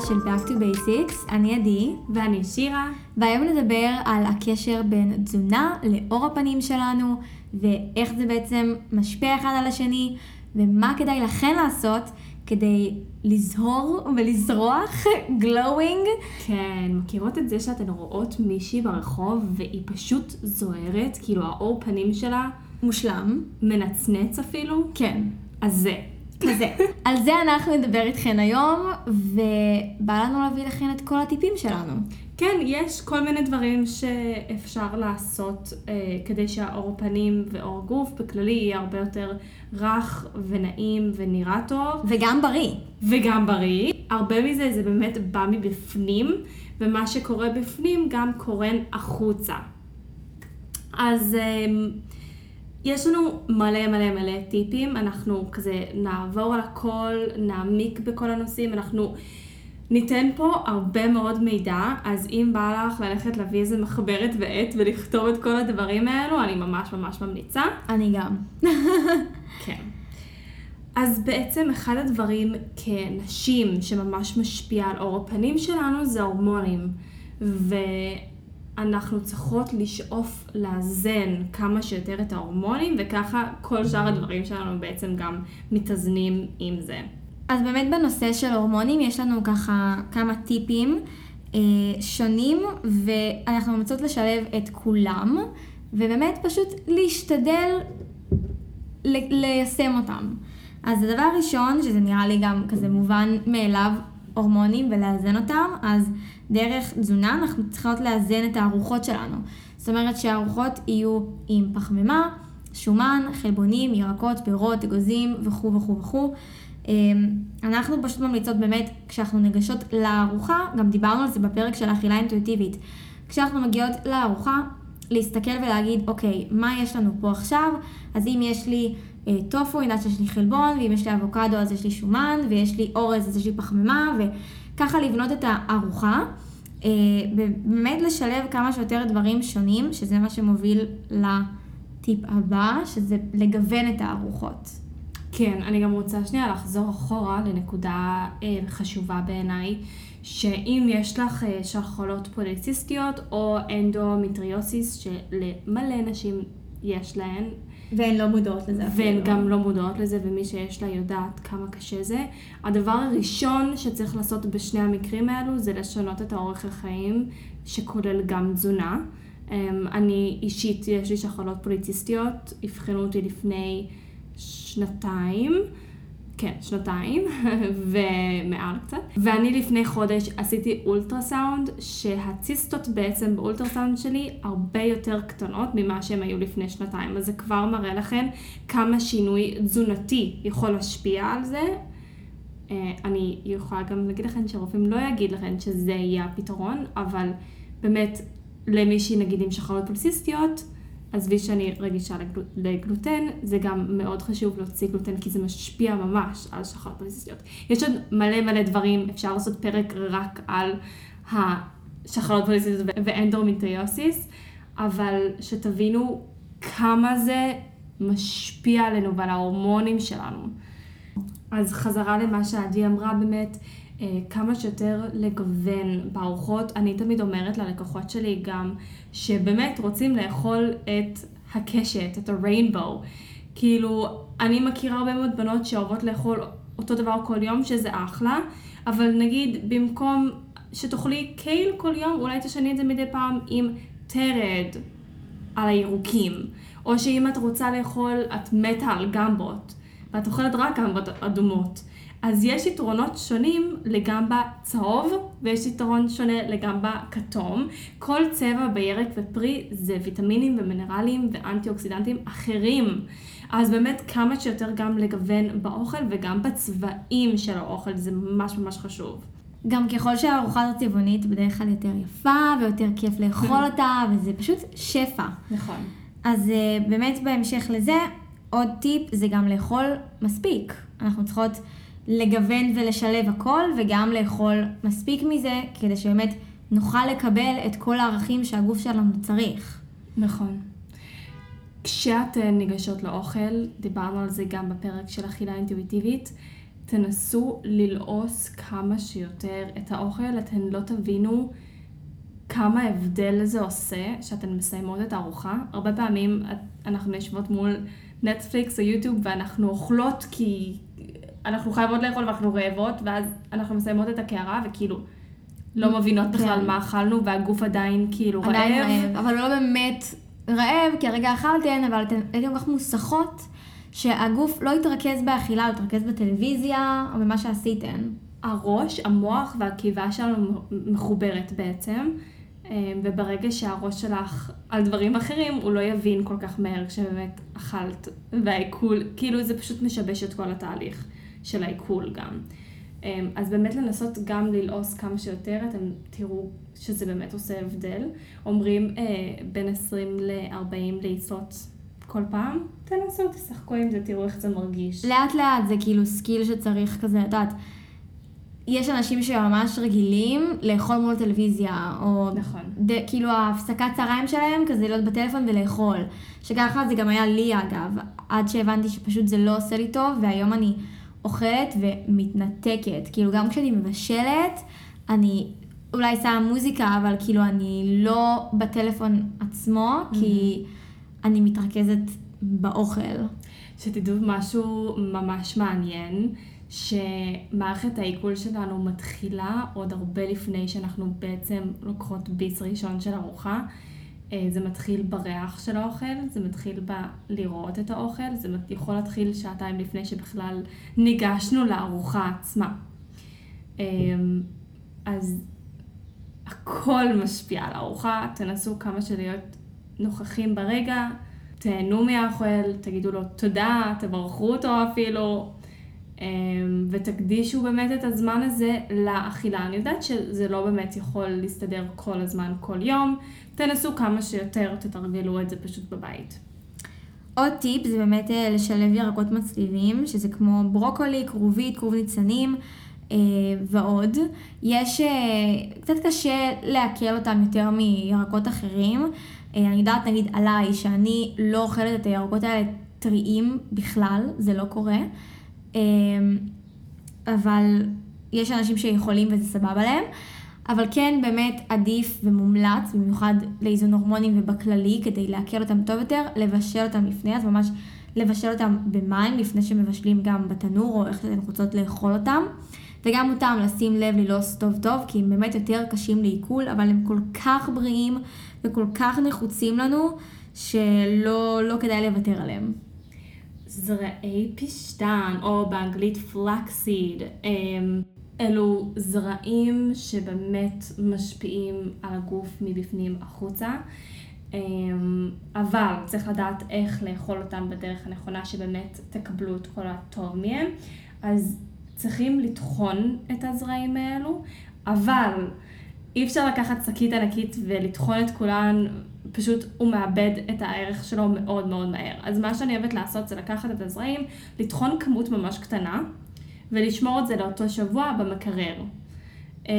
של Back to Basics, אני עדי, ואני שירה, והיום נדבר על הקשר בין תזונה לאור הפנים שלנו, ואיך זה בעצם משפיע אחד על השני, ומה כדאי לכן לעשות כדי לזהור ולזרוח glowing. כן, מכירות את זה שאתן רואות מישהי ברחוב והיא פשוט זוהרת, כאילו האור פנים שלה מושלם. מנצנץ אפילו? כן. אז זה. כזה. על זה אנחנו נדבר איתכן היום, ובא לנו להביא לכן את כל הטיפים שלנו. כן, יש כל מיני דברים שאפשר לעשות אה, כדי שהאור פנים ואור גוף בכללי יהיה הרבה יותר רך ונעים ונראה טוב. וגם בריא. וגם בריא. הרבה מזה זה באמת בא מבפנים, ומה שקורה בפנים גם קורן החוצה. אז אה, יש לנו מלא מלא מלא טיפים, אנחנו כזה נעבור על הכל, נעמיק בכל הנושאים, אנחנו ניתן פה הרבה מאוד מידע, אז אם בא לך ללכת להביא איזה מחברת ועט ולכתוב את כל הדברים האלו, אני ממש ממש ממליצה. אני גם. כן. אז בעצם אחד הדברים כנשים שממש משפיע על אור הפנים שלנו זה הורמונים. ואנחנו צריכות לשאוף לאזן כמה שיותר את ההורמונים, וככה כל שאר הדברים שלנו בעצם גם מתאזנים עם זה. אז באמת בנושא של הורמונים יש לנו ככה כמה טיפים אה, שונים, ואנחנו רוצות לשלב את כולם, ובאמת פשוט להשתדל ל- ליישם אותם. אז הדבר הראשון, שזה נראה לי גם כזה מובן מאליו, הורמונים ולאזן אותם, אז דרך תזונה אנחנו צריכות לאזן את הארוחות שלנו. זאת אומרת שהארוחות יהיו עם פחמימה, שומן, חלבונים, ירקות, פירות, אגוזים וכו' וכו' וכו'. אמ, אנחנו פשוט ממליצות באמת, כשאנחנו ניגשות לארוחה, גם דיברנו על זה בפרק של אכילה אינטואיטיבית, כשאנחנו מגיעות לארוחה, להסתכל ולהגיד, אוקיי, מה יש לנו פה עכשיו? אז אם יש לי טופו, אני יודעת שיש לי חלבון, ואם יש לי אבוקדו אז יש לי שומן, ויש לי אורז אז יש לי פחמימה, וככה לבנות את הארוחה. אה, באמת לשלב כמה שיותר דברים שונים, שזה מה שמוביל לטיפ הבא, שזה לגוון את הארוחות. כן, אני גם רוצה שנייה לחזור אחורה לנקודה אה, חשובה בעיניי, שאם יש לך אה, שחולות פוליציסטיות או אנדומטריוסיס, שלמלא נשים יש להן, והן לא מודעות לזה אפילו. והן גם לא מודעות לזה, ומי שיש לה יודעת כמה קשה זה. הדבר הראשון שצריך לעשות בשני המקרים האלו זה לשנות את האורך החיים, שכולל גם תזונה. אמ, אני אישית, יש לי שחלות פוליציסטיות, אבחנו אותי לפני שנתיים. כן, שנתיים, ומעל קצת. ואני לפני חודש עשיתי אולטרסאונד, שהציסטות בעצם באולטרסאונד שלי הרבה יותר קטנות ממה שהן היו לפני שנתיים. אז זה כבר מראה לכם כמה שינוי תזונתי יכול להשפיע על זה. אה, אני יכולה גם להגיד לכם שרופאים לא יגיד לכם שזה יהיה הפתרון, אבל באמת, למישהי נגיד עם שחרות פולסיסטיות, עזבי שאני רגישה לגל... לגלוטן, זה גם מאוד חשוב להוציא גלוטן כי זה משפיע ממש על שחרות פוליסיסטיות. יש עוד מלא מלא דברים, אפשר לעשות פרק רק על השחרות פוליסיסטיות ואנדורמיטריוסיס, אבל שתבינו כמה זה משפיע עלינו ועל ההורמונים שלנו. אז חזרה למה שעדי אמרה באמת, כמה שיותר לגוון בארוחות. אני תמיד אומרת ללקוחות שלי גם, שבאמת רוצים לאכול את הקשת, את הריינבואו. כאילו, אני מכירה הרבה מאוד בנות שאוהבות לאכול אותו דבר כל יום, שזה אחלה, אבל נגיד, במקום שתאכלי קייל כל יום, אולי תשני את זה מדי פעם עם תרד על הירוקים. או שאם את רוצה לאכול, את מתה על גמבות, ואת אוכלת רק גמבות אדומות. אז יש יתרונות שונים לגמבה צהוב, ויש יתרון שונה לגמבה כתום. כל צבע בירק ופרי זה ויטמינים ומינרלים ואנטי אוקסידנטים אחרים. אז באמת כמה שיותר גם לגוון באוכל וגם בצבעים של האוכל, זה ממש ממש חשוב. גם ככל שהארוחה הזאת טבעונית בדרך כלל יותר יפה ויותר כיף לאכול אותה, וזה פשוט שפע. נכון. אז אה, באמת בהמשך לזה, עוד טיפ זה גם לאכול מספיק. אנחנו צריכות לגוון ולשלב הכל, וגם לאכול מספיק מזה, כדי שבאמת נוכל לקבל את כל הערכים שהגוף שלנו צריך. נכון. כשאת ניגשות לאוכל, דיברנו על זה גם בפרק של אכילה אינטואיטיבית, תנסו ללעוס כמה שיותר את האוכל, אתן לא תבינו כמה הבדל זה עושה שאתן מסיימות את הארוחה. הרבה פעמים אנחנו יושבות מול נטפליקס או יוטיוב ואנחנו אוכלות כי אנחנו חייבות לאכול ואנחנו רעבות, ואז אנחנו מסיימות את הקערה וכאילו לא מבינות בכלל כן. מה אכלנו והגוף עדיין כאילו רעב. עדיין רעב, אבל לא באמת רעב, כי הרגע אכלתן, אבל אתן הייתן כל כך מוסכות, שהגוף לא יתרכז באכילה, הוא יתרכז בטלוויזיה, או במה שעשיתן. הראש, המוח והקיבה שלנו מחוברת בעצם, אה, וברגע שהראש שלך על דברים אחרים, הוא לא יבין כל כך מהר כשבאמת אכלת, והעיכול, כאילו זה פשוט משבש את כל התהליך של העיכול גם. אה, אז באמת לנסות גם ללעוס כמה שיותר, אתם תראו שזה באמת עושה הבדל. אומרים אה, בין 20 ל-40 לעיסות כל פעם, תנסו, תשחקו עם זה, תראו איך זה מרגיש. לאט לאט זה כאילו skill שצריך כזה, את יודעת, יש אנשים שממש רגילים לאכול מול טלוויזיה, או נכון. ד, כאילו ההפסקת צהריים שלהם כזה להיות בטלפון ולאכול. שככה זה גם היה לי אגב, עד שהבנתי שפשוט זה לא עושה לי טוב, והיום אני אוכלת ומתנתקת. כאילו גם כשאני מבשלת, אני אולי שמה מוזיקה, אבל כאילו אני לא בטלפון עצמו, כי אני מתרכזת באוכל. שתדעו משהו ממש מעניין, שמערכת העיכול שלנו מתחילה עוד הרבה לפני שאנחנו בעצם לוקחות ביס ראשון של ארוחה. אה, זה מתחיל בריח של האוכל, זה מתחיל בלראות את האוכל, זה יכול להתחיל שעתיים לפני שבכלל ניגשנו לארוחה עצמה. אה, אז הכל משפיע על הארוחה, תנסו כמה שלהיות נוכחים ברגע, תהנו מהאוכל, תגידו לו תודה, תברכו אותו אפילו, ותקדישו באמת את הזמן הזה לאכילה. אני יודעת שזה לא באמת יכול להסתדר כל הזמן, כל יום, תנסו כמה שיותר, תתרגלו את זה פשוט בבית. עוד טיפ זה באמת אה, לשלב ירקות מצליבים, שזה כמו ברוקולי, כרובית, כרוב ניצנים אה, ועוד. יש, אה, קצת קשה לעכל אותם יותר מירקות אחרים. אני יודעת נגיד עליי שאני לא אוכלת את הירקות האלה טריים בכלל, זה לא קורה. אה, אבל יש אנשים שיכולים וזה סבבה להם. אבל כן באמת עדיף ומומלץ, במיוחד לאיזון הורמונים ובכללי, כדי לעכל אותם טוב יותר, לבשל אותם לפני, אז ממש לבשל אותם במים לפני שמבשלים גם בתנור, או איך שאתן רוצות לאכול אותם. וגם אותם לשים לב ללעוס טוב טוב, כי הם באמת יותר קשים לעיכול, אבל הם כל כך בריאים וכל כך נחוצים לנו, שלא לא כדאי לוותר עליהם. זרעי פשטן, או באנגלית פלקסיד, אלו זרעים שבאמת משפיעים על הגוף מבפנים החוצה. אבל צריך לדעת איך לאכול אותם בדרך הנכונה שבאמת תקבלו את כל הטוב מהם. אז צריכים לטחון את הזרעים האלו, אבל אי אפשר לקחת שקית ענקית ולטחון את כולן, פשוט הוא מאבד את הערך שלו מאוד מאוד מהר. אז מה שאני אוהבת לעשות זה לקחת את הזרעים, לטחון כמות ממש קטנה, ולשמור את זה לאותו שבוע במקרר. אמ,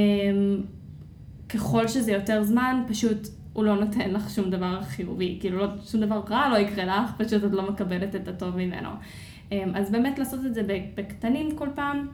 ככל שזה יותר זמן, פשוט הוא לא נותן לך שום דבר חיובי, כאילו לא, שום דבר רע לא יקרה לך, פשוט את לא מקבלת את הטוב ממנו. אמ, אז באמת לעשות את זה בקטנים כל פעם,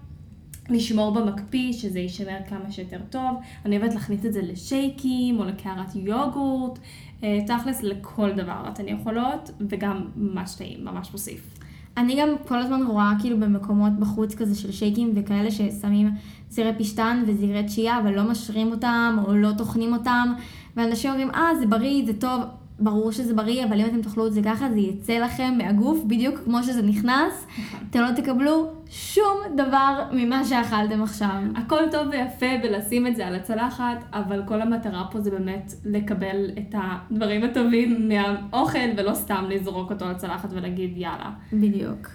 לשמור במקפיא, שזה יישמר כמה שיותר טוב. אני אוהבת להכניס את זה לשייקים או לקערת יוגורט, אה, תכלס לכל דבר אתן יכולות, וגם ממש טעים, ממש מוסיף. אני גם כל הזמן רואה כאילו במקומות בחוץ כזה של שייקים וכאלה ששמים זירי פשטן וזירי תשיעייה אבל לא משרים אותם או לא טוחנים אותם ואנשים אומרים אה זה בריא זה טוב ברור שזה בריא אבל אם אתם תאכלו את זה ככה זה יצא לכם מהגוף בדיוק כמו שזה נכנס אתם לא תקבלו שום דבר ממה שאכלתם עכשיו. הכל טוב ויפה בלשים את זה על הצלחת, אבל כל המטרה פה זה באמת לקבל את הדברים הטובים מהאוכל, ולא סתם לזרוק אותו על הצלחת ולהגיד יאללה. בדיוק.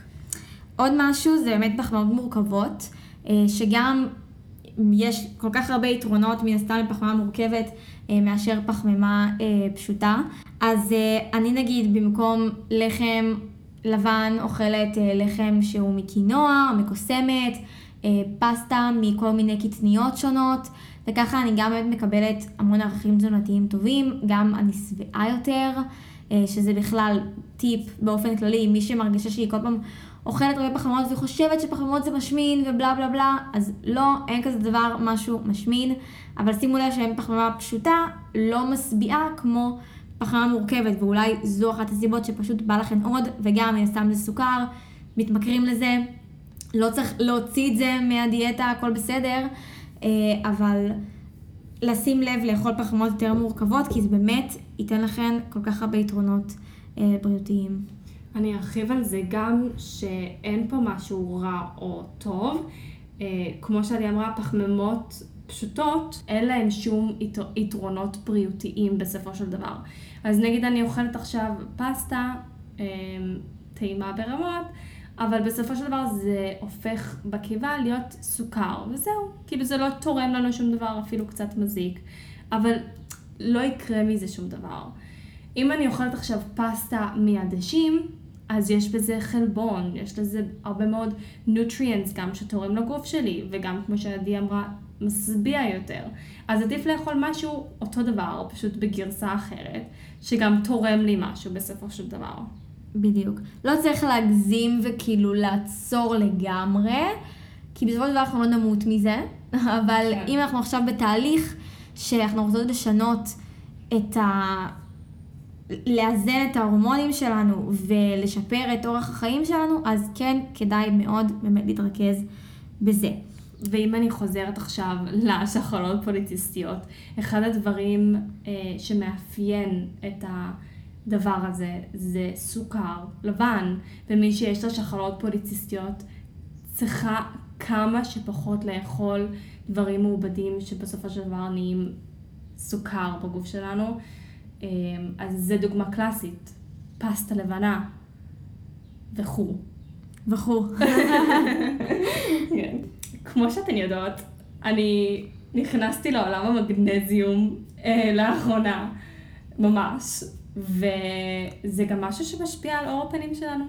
עוד משהו זה באמת פחמימות מורכבות, אה, שגם יש כל כך הרבה יתרונות מן הסתם לפחמימה מורכבת מאשר פחמימה אה, פשוטה. אז אני נגיד במקום לחם לבן אוכלת אה, לחם שהוא מקינוע, מקוסמת, אה, פסטה מכל מיני קטניות שונות, וככה אני גם באמת מקבלת המון ערכים תזונתיים טובים, גם אני שבעה יותר, אה, שזה בכלל טיפ באופן כללי, מי שמרגישה שהיא כל פעם אוכלת הרבה פחמימות וחושבת שפחמימות זה משמין ובלה בלה בלה, אז לא, אין כזה דבר משהו משמין, אבל שימו לב שאין פחמימה פשוטה לא משביעה כמו פחמימה מורכבת, ואולי זו אחת הסיבות שפשוט בא לכם עוד, וגם מן הסתם זה סוכר, מתמכרים לזה, לא צריך להוציא את זה מהדיאטה, הכל בסדר, אה, אבל לשים לב לאכול פחמימות יותר מורכבות, כי זה באמת ייתן לכם כל כך הרבה יתרונות אה, בריאותיים. אני ארחיב על זה גם שאין פה משהו רע או טוב. אה, כמו שעדי אמרה, פחמימות פשוטות, אין להן שום יתרונות בריאותיים בסופו של דבר. אז נגיד אני אוכלת עכשיו פסטה, אה, טעימה ברמות, אבל בסופו של דבר זה הופך בקיבה להיות סוכר, וזהו. כאילו זה לא תורם לנו שום דבר, אפילו קצת מזיק. אבל לא יקרה מזה שום דבר. אם אני אוכלת עכשיו פסטה מעדשים, אז יש בזה חלבון, יש לזה הרבה מאוד נוטריאנס גם שתורם לגוף שלי, וגם כמו שעדי אמרה, משביע יותר. אז עדיף לאכול משהו אותו דבר, פשוט בגרסה אחרת, שגם תורם לי משהו בסופו של דבר. בדיוק. לא צריך להגזים וכאילו לעצור לגמרי, כי בסופו של דבר אנחנו לא נמות מזה, אבל כן. אם אנחנו עכשיו בתהליך שאנחנו רוצות לשנות את ה... לאזן את ההורמונים שלנו ולשפר את אורח החיים שלנו, אז כן, כדאי מאוד באמת להתרכז בזה. ואם אני חוזרת עכשיו לשחלות פוליטיסטיות, אחד הדברים אה, שמאפיין את הדבר הזה זה סוכר לבן, ומי שיש לה שחלות פוליטיסטיות צריכה כמה שפחות לאכול דברים מעובדים שבסופו של דבר נהיים סוכר בגוף שלנו. אמ, אז זה דוגמה קלאסית, פסטה לבנה וכו'. וכו'. כן. כמו שאתן יודעות, אני נכנסתי לעולם המגנזיום אה, לאחרונה, ממש, וזה גם משהו שמשפיע על אור הפנים שלנו.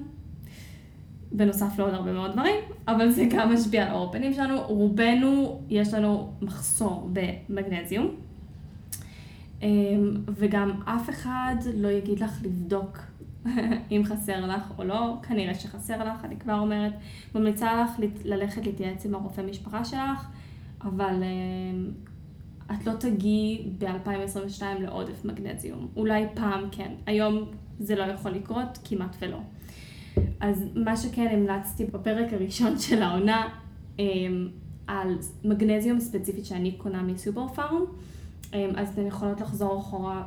בנוסף לעוד הרבה מאוד דברים, אבל זה גם משפיע על אור הפנים שלנו. רובנו, יש לנו מחסור במגנזיום. אמ, וגם אף אחד לא יגיד לך לבדוק אם חסר לך או לא, כנראה שחסר לך, אני כבר אומרת. ממליצה לך ללכת להתייעץ עם הרופא משפחה שלך, אבל אמ, את לא תגיעי ב-2022 לעודף מגנזיום. אולי פעם כן, היום זה לא יכול לקרות כמעט ולא. אז מה שכן המלצתי בפרק הראשון של העונה, אמ, על מגנזיום ספציפית שאני קונה מסופר פארם. אמ, אז אתן יכולות לחזור אחורה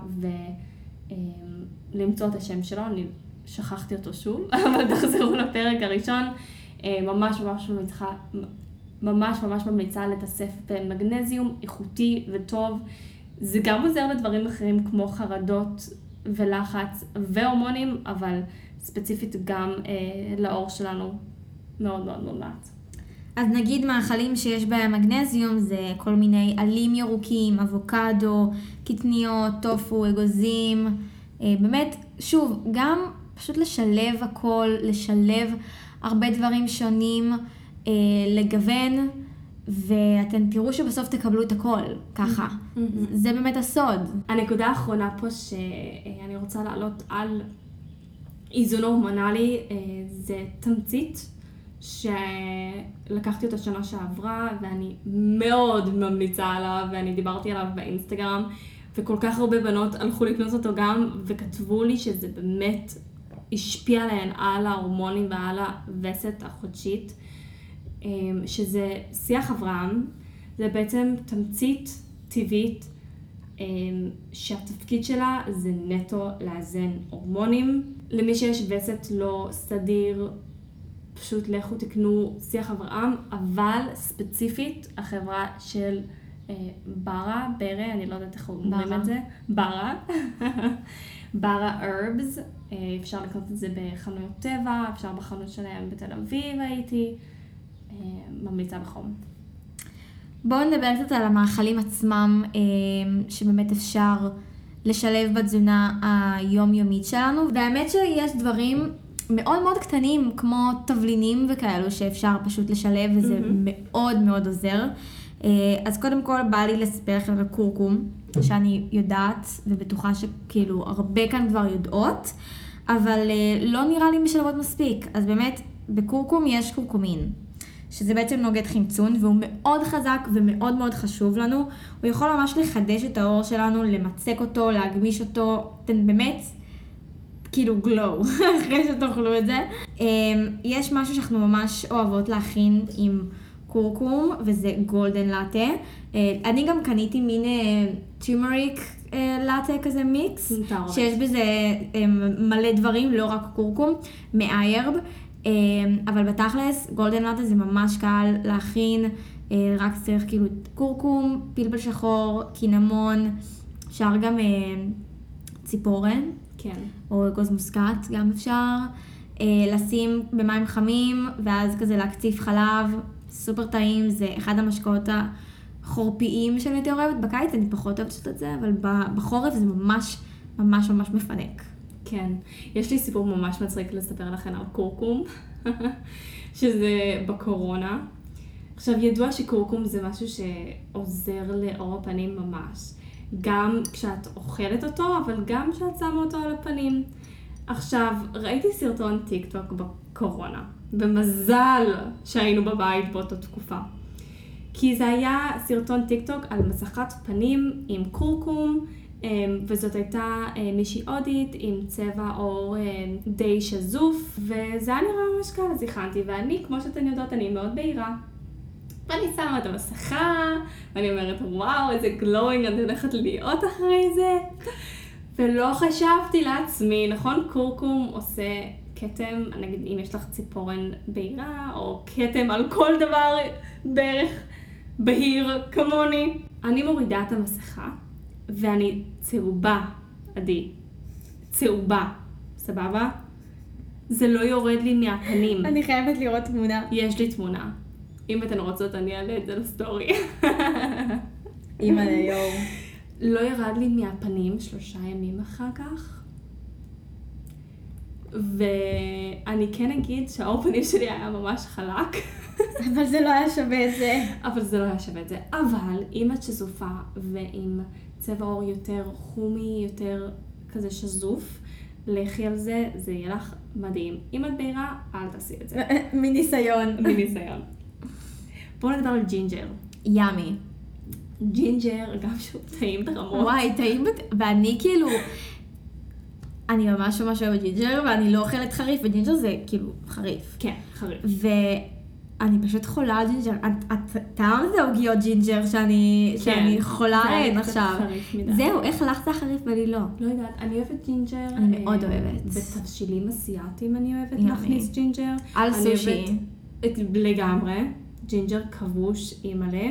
ולמצוא את השם שלו, אני שכחתי אותו שוב, אבל תחזרו לפרק הראשון, אמ, ממש ממש ממליצה, ממש ממש ממליצה לתאסף במגנזיום איכותי וטוב. זה גם עוזר לדברים אחרים כמו חרדות ולחץ והורמונים, אבל ספציפית גם אה, לאור שלנו מאוד מאוד מומלץ. אז נגיד מאכלים שיש בהם מגנזיום זה כל מיני עלים ירוקים, אבוקדו, קטניות, טופו, אגוזים. אה, באמת, שוב, גם פשוט לשלב הכל, לשלב הרבה דברים שונים, אה, לגוון, ואתם תראו שבסוף תקבלו את הכל, ככה. Mm-hmm. זה באמת הסוד. הנקודה האחרונה פה שאני רוצה להעלות על איזון הורמונלי אה, זה תמצית. שלקחתי אותו שנה שעברה, ואני מאוד ממליצה עליו, ואני דיברתי עליו באינסטגרם, וכל כך הרבה בנות הלכו לקנות אותו גם, וכתבו לי שזה באמת השפיע עליהן על ההורמונים ועל הווסת החודשית, אמ, שזה שיח אברהם, זה בעצם תמצית טבעית, אמ, שהתפקיד שלה זה נטו לאזן הורמונים. למי שיש וסת לא סדיר פשוט לכו תקנו שיח אברהם, אבל ספציפית החברה של ברה, ברה, אני לא יודעת איך אומרים את זה, ברה, ברה ארבס, אה, אפשר לקנות את זה בחנויות טבע, אפשר בחנות שלהם בתל אביב הייתי, אה, ממליצה בחום. בואו נדבר קצת על המאכלים עצמם, אה, שבאמת אפשר לשלב בתזונה היומיומית שלנו, והאמת שיש דברים מאוד מאוד קטנים, כמו תבלינים וכאלו, שאפשר פשוט לשלב, וזה mm-hmm. מאוד מאוד עוזר. אה, אז קודם כל בא לי לספר לכם על קורקום, שאני יודעת ובטוחה שכאילו הרבה כאן כבר יודעות, אבל אה, לא נראה לי משלבות מספיק. אז באמת, בקורקום יש קורקומין, שזה בעצם נוגד חמצון, והוא מאוד חזק ומאוד מאוד חשוב לנו. הוא יכול ממש לחדש את העור שלנו, למצק אותו, להגמיש אותו, אתם באמת, כאילו גלו, אחרי שתאכלו את זה. אמ, יש משהו שאנחנו ממש אוהבות להכין עם קורקום, וזה golden latte. אה, אני גם קניתי מין turmeric latte כזה מיקס. שיש בזה אה, מלא דברים, לא רק קורקום, מ iHerb. אה, אבל בתכלס, golden latte זה ממש קל להכין, אה, רק צריך כאילו קורקום, פלפל שחור, קינמון, אפשר גם אה, ציפורן, כן. או אגוז מוסקת, גם אפשר. אה, לשים במים חמים, ואז כזה להקציף חלב, סופר טעים, זה אחד המשקאות החורפיים שאני יותר אוהבת. בקיץ אני פחות אוהבת לעשות את זה, אבל בחורף זה ממש ממש ממש מפנק. כן. יש לי סיפור ממש מצחיק לספר לכם על קורקום, שזה בקורונה. עכשיו, ידוע שקורקום זה משהו שעוזר לעור הפנים ממש. גם כשאת אוכלת אותו, אבל גם כשאת שמה אותו על הפנים. עכשיו, ראיתי סרטון טיק טוק בקורונה, ומזל שהיינו בבית באותה תקופה. כי זה היה סרטון טיק טוק על מסכת פנים עם קורקום, אמ, וזאת הייתה אה, מישהי הודית עם צבע עור אה, די שזוף, וזה היה נראה ממש קל, אז הכנתי, ואני, כמו שאתן יודעות, אני מאוד בהירה. ואני שמה את המסכה, ואני אומרת, וואו, איזה גלואינג אני הולכת להיות אחרי זה. ולא חשבתי לעצמי, נכון, קורקום עושה כתם, נגיד אם יש לך ציפורן בהירה, או כתם על כל דבר בערך בהיר כמוני. אני מורידה את המסכה, ואני צהובה, עדי. צהובה, סבבה? זה לא יורד לי מהפנים. אני חייבת לראות תמונה. יש לי תמונה. אם אתן רוצות, אני אעלה את זה לסטורי. אימא ליום. לא ירד לי מהפנים שלושה ימים אחר כך. ואני כן אגיד שהעור פנים שלי היה ממש חלק, אבל זה לא היה שווה את זה. אבל זה לא היה שווה את זה. אבל אם את שזופה ועם צבע עור יותר חומי, יותר כזה שזוף, לכי על זה, זה יהיה לך מדהים. אם את בהירה, אל תעשי את זה. מניסיון. מניסיון. בואו נדבר על ג'ינג'ר. ימי. ג'ינג'ר, גם שהוא טעים ברמות. וואי, טעים, ואני כאילו, אני ממש ממש אוהבת ג'ינג'ר, ואני לא אוכלת חריף, וג'ינג'ר זה כאילו חריף. כן, חריף. ואני פשוט חולה על ג'ינג'ר. את- טעמת את העוגיות ג'ינג'ר שאני שאני חולה כן. עליהן עכשיו. זהו, איך לך זה החריף ואני לא? לא יודעת, אני אוהבת ג'ינג'ר. אני מאוד אה, אוהבת. בתבשילים אסיאתיים אני אוהבת ימי. להכניס ג'ינג'ר. על סושי. אוהבת את- לגמרי. ג'ינג'ר כבוש עם מלא.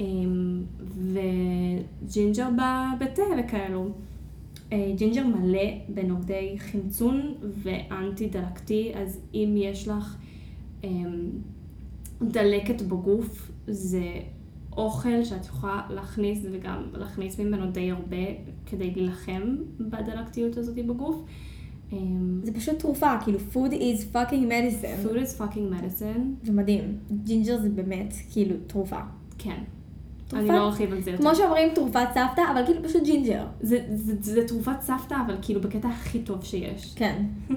אמ, וג'ינג'ר בתה וכאלו. אה, ג'ינג'ר מלא בנוגדי חמצון ואנטי דלקתי, אז אם יש לך אמ, דלקת בגוף, זה אוכל שאת יכולה להכניס וגם להכניס ממנו די הרבה כדי להילחם בדלקתיות הזאת בגוף. אמ, זה פשוט תרופה, כאילו food is fucking medicine. food is fucking medicine, זה מדהים. ג'ינג'ר זה באמת כאילו תרופה. כן. תרופה? אני לא ארחיב על זה יותר. כמו שאומרים תרופת סבתא, אבל כאילו פשוט ג'ינג'ר. זה, זה, זה תרופת סבתא, אבל כאילו בקטע הכי טוב שיש. כן.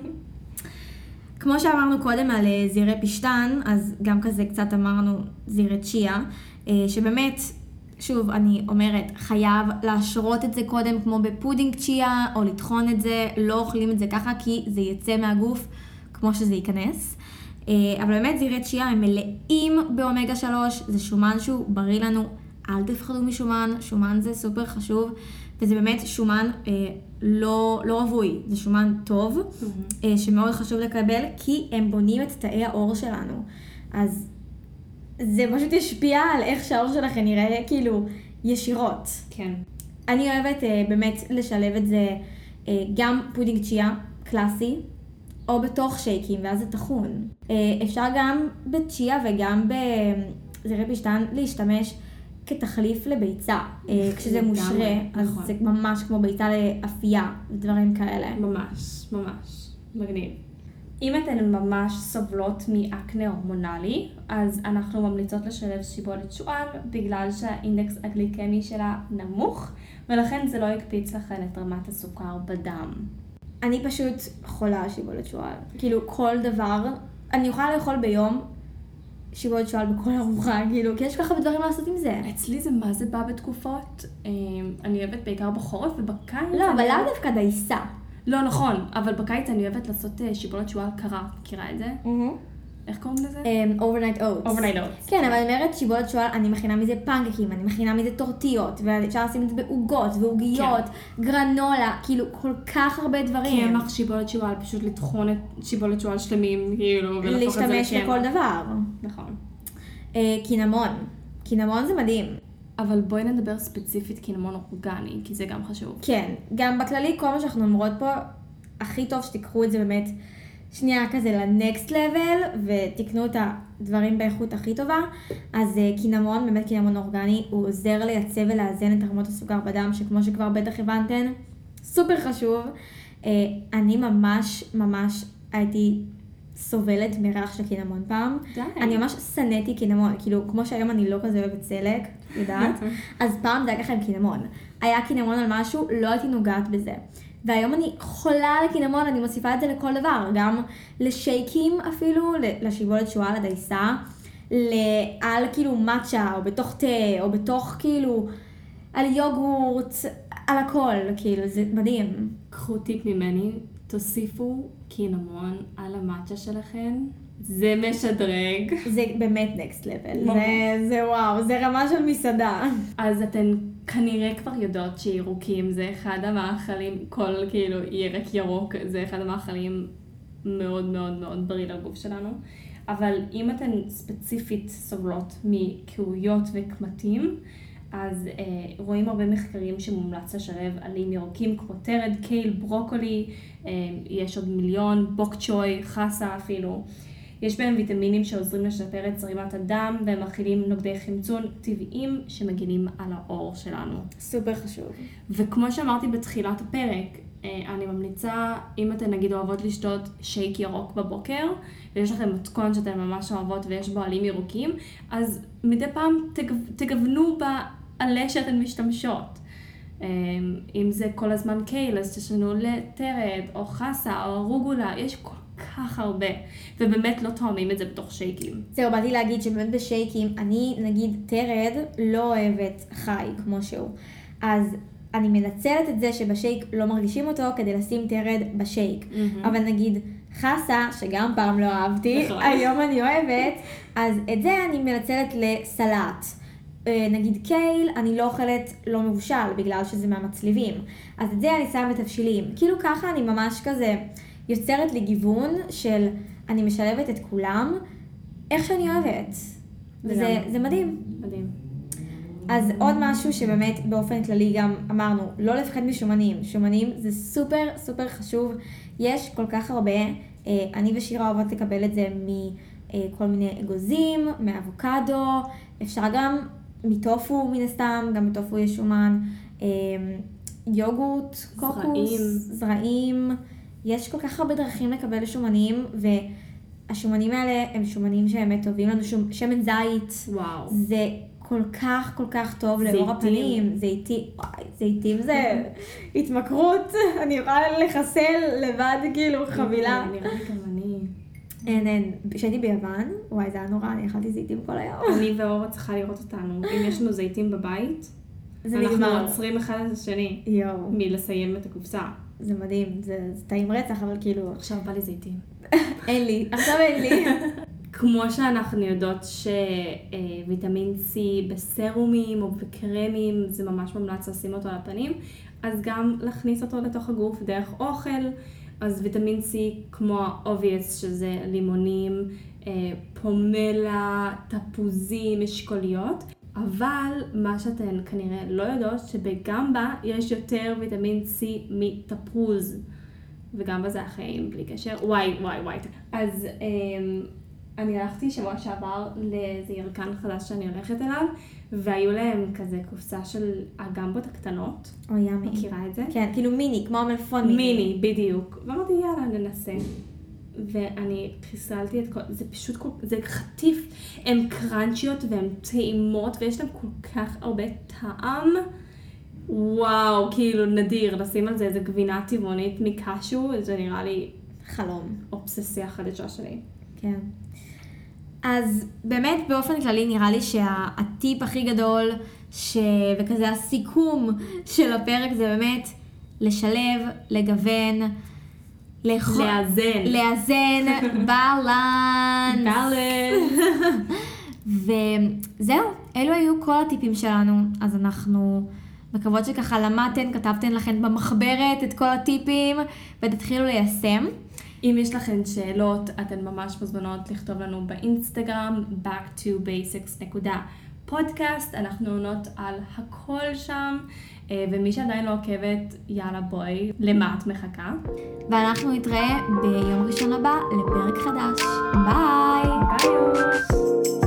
כמו שאמרנו קודם על אה, זירי פשטן, אז גם כזה קצת אמרנו זירי צ'יה, אה, שבאמת, שוב, אני אומרת, חייב להשרות את זה קודם כמו בפודינג צ'יה, או לטחון את זה, לא אוכלים את זה ככה, כי זה יצא מהגוף כמו שזה נכנס. אה, אבל באמת זירי צ'יה הם מלאים באומגה 3, זה שומן שהוא בריא לנו, אל תפחדו משומן, שומן זה סופר חשוב, וזה באמת שומן אה, לא, לא רווי, זה שומן טוב, אה, שמאוד חשוב לקבל, כי הם בונים את תאי העור שלנו. אז זה פשוט ישפיע על איך שהעור שלכם נראה כאילו ישירות. כן. אני אוהבת אה, באמת לשלב את זה אה, גם פודינג צ'יה קלאסי, או בתוך שייקים, ואז זה טחון. אה, אפשר גם בצ'יה וגם בזרעי פשתן להשתמש כתחליף לביצה. אה, כשזה לגמרי, מושרה, אז נכון. זה ממש כמו ביצה לאפייה ודברים כאלה. ממש, ממש. מגניב. אם אתן ממש סובלות מאקנה הורמונלי, אז אנחנו ממליצות לשלב שיבולת שועל, בגלל שהאינדקס הגליקמי שלה נמוך, ולכן זה לא יקפיץ לכן את רמת הסוכר בדם. אני פשוט חולה על שיבולת שועל. כאילו, כל דבר אני יכולה לאכול ביום שיבולת שועל בכל ארוחה, כאילו, כי יש כל כך הרבה דברים לעשות עם זה. אצלי זה מה זה בא בתקופות. אה, אני אוהבת בעיקר בחורף ובקיץ. לא, אבל לאו דווקא דייסה. לא, נכון, אבל בקיץ אני אוהבת לעשות אה, שיבולת שועל קרה. מכירה את זה? איך קוראים לזה? Overnight oats. Overnight oats. כן, אבל אני אומרת שיבולת שועל, אני מכינה מזה פנקקים, אני מכינה מזה טורטיות, ואפשר לשים את זה בעוגות ועוגיות, גרנולה, כאילו כל כך הרבה דברים. קמח שיבולת שועל, פשוט לטחון את שיבולת שועל שלמים, כאילו, ולהפוך את זה להשתמש לקמח. לכל דבר. נכון. אה, קינמון. קינמון זה מדהים. אבל בואי נדבר ספציפית קינמון אורגני, כי זה גם חשוב. כן, גם בכללי, כל מה שאנחנו אומרות פה, הכי טוב שתיקחו את זה באמת שנייה כזה לנקסט לבל, ותקנו את הדברים באיכות הכי טובה. אז אה, קינמון, באמת קינמון אורגני, הוא עוזר לייצב ולאזן את רמות הסוכר בדם, שכמו שכבר בטח הבנתן, סופר חשוב. אה, אני ממש ממש הייתי סובלת מריח של קינמון פעם. די. אני ממש שנאתי קינמון, כאילו, כמו שהיום אני לא כזה אוהבת סלק, יודעת? אז פעם זה היה ככה עם קינמון. היה קינמון על משהו, לא הייתי נוגעת בזה. והיום אני חולה על הקינמון, אני מוסיפה את זה לכל דבר, גם לשייקים אפילו, לשיבולת שועל, לדייסה, על כאילו מאצ'ה, או בתוך תה, או בתוך כאילו, על יוגורט, על הכל, כאילו, זה מדהים. קחו טיפ ממני, תוסיפו קינמון על המאצ'ה שלכם, זה משדרג. זה באמת נקסט לבל. זה, זה וואו, זה רמה של מסעדה. אז אתן כנראה כבר יודעות שירוקים זה אחד המאכלים, כל כאילו ירק ירוק זה אחד המאכלים מאוד מאוד מאוד בריא לגוף שלנו. אבל אם אתן ספציפית סובלות מקהויות וקמטים, אז אה, רואים הרבה מחקרים שמומלץ לשלב עלים ירוקים כמו תרד, קייל, ברוקולי, אה, יש עוד מיליון, בוק צ'וי, חסה אפילו. יש בהם ויטמינים שעוזרים לשפר את זרימת הדם והם מכילים נוגדי חמצון טבעיים שמגינים על העור שלנו. סופר חשוב. וכמו שאמרתי בתחילת הפרק, אה, אני ממליצה, אם אתן נגיד אוהבות לשתות שייק ירוק בבוקר, ויש לכם מתכון שאתן ממש אוהבות ויש בו עלים ירוקים, אז מדי פעם תגו, תגוונו בעלה שאתן משתמשות. אה, אם זה כל הזמן קייל, אז תשנו לטרד, או חסה, או רוגולה, יש כל כך הרבה, ובאמת לא תואמים את זה בתוך שייקים. זהו, באתי להגיד שבאמת בשייקים, אני נגיד תרד לא אוהבת חי כמו שהוא. אז אני מנצלת את זה שבשייק לא מרגישים אותו כדי לשים תרד בשייק. מהמם. אבל נגיד חסה, שגם פעם לא אהבתי, נכון. היום אני אוהבת, אז את זה אני מנצלת לסלט. אה, נגיד קייל, אני לא אוכלת לא מבושל בגלל שזה מהמצליבים. אז את זה אני שמה בתבשילים. כאילו ככה אני ממש כזה יוצרת לי גיוון של אני משלבת את כולם איך שאני אוהבת. וזה. זה מדהים. מדהים. אז עוד משהו שבאמת באופן כללי גם אמרנו, לא לפחד משומנים. שומנים זה סופר סופר חשוב. יש כל כך הרבה, אה, אני ושירה אוהבות לקבל את זה מכל מיני אגוזים, מאבוקדו, אפשר גם מטופו מן הסתם, גם בטופו יש שומן, אה, יוגורט, קוקוס, זרעים. זרעים. יש כל כך הרבה דרכים לקבל שומנים, והשומנים האלה הם שומנים שבאמת טובים לנו, שום- שמן זית. וואו. זה כל כך כל כך טוב לאור. הפנים. זיתים, זיתים זה התמכרות, אני יכולה לחסל לבד כאילו חבילה. נראה לי גם אני. אין, אין, כשהייתי ביוון, וואי זה היה נורא, אני אכלתי זיתים כל היום. אני ואורה צריכה לראות אותנו. אם יש לנו זיתים בבית, זה אנחנו. עוצרים אחד את השני יואו, מלסיים את הקופסה. זה מדהים, זה זה טעים רצח, אבל כאילו, עכשיו בא לי זיתים. אין לי, עכשיו אין לי. כמו שאנחנו יודעות שוויטמין C בסרומים או בקרמים, זה ממש מומלץ לשים אותו על הפנים, אז גם להכניס אותו לתוך הגוף דרך אוכל. אז ויטמין C כמו ה-obvious, שזה לימונים, אה, פומלה, תפוזים, אשכוליות. אבל מה שאתן כנראה לא יודעות, שבגמבה יש יותר ויטמין C מתפוז. וגם בזה החיים, בלי קשר. וואי, וואי, וואי. אז אמ, אני הלכתי שבוע שעבר לאיזה ירקן חדש שאני הולכת אליו, והיו להם כזה קופסה של הגמבות הקטנות. אוי ימי. מכירה את זה? כן, כאילו מיני, כמו המלפון מיני. מיני, בדיוק. ואמרתי, יאללה, ננסה. ואני חיסלתי את כל... זה פשוט כל... זה חטיף. הן קראנצ'יות והן טעימות, ויש להן כל כך הרבה טעם. וואו, כאילו נדיר, לשים על זה איזה גבינה טבעונית מקשו, זה נראה לי חלום. אובססיה חדשה שלי. כן. אז באמת באופן כללי נראה לי שהטיפ הכי גדול, ש... וכזה הסיכום של הפרק זה באמת לשלב, לגוון, לאכול- לאזן. לאזן, בלנס. בלנס. וזהו, אלו היו כל הטיפים שלנו, אז אנחנו מקוות שככה למדתן, כתבתן לכן במחברת את כל הטיפים ותתחילו ליישם. אם יש לכם שאלות, אתן ממש מוזמנות לכתוב לנו באינסטגרם, back to basics.podcast, אנחנו עונות על הכל שם, אה, ומי שעדיין לא עוקבת, יאללה בואי, למה את מחכה? ואנחנו נתראה ביום ראשון הבא לפרק חדש. ביי! ביי!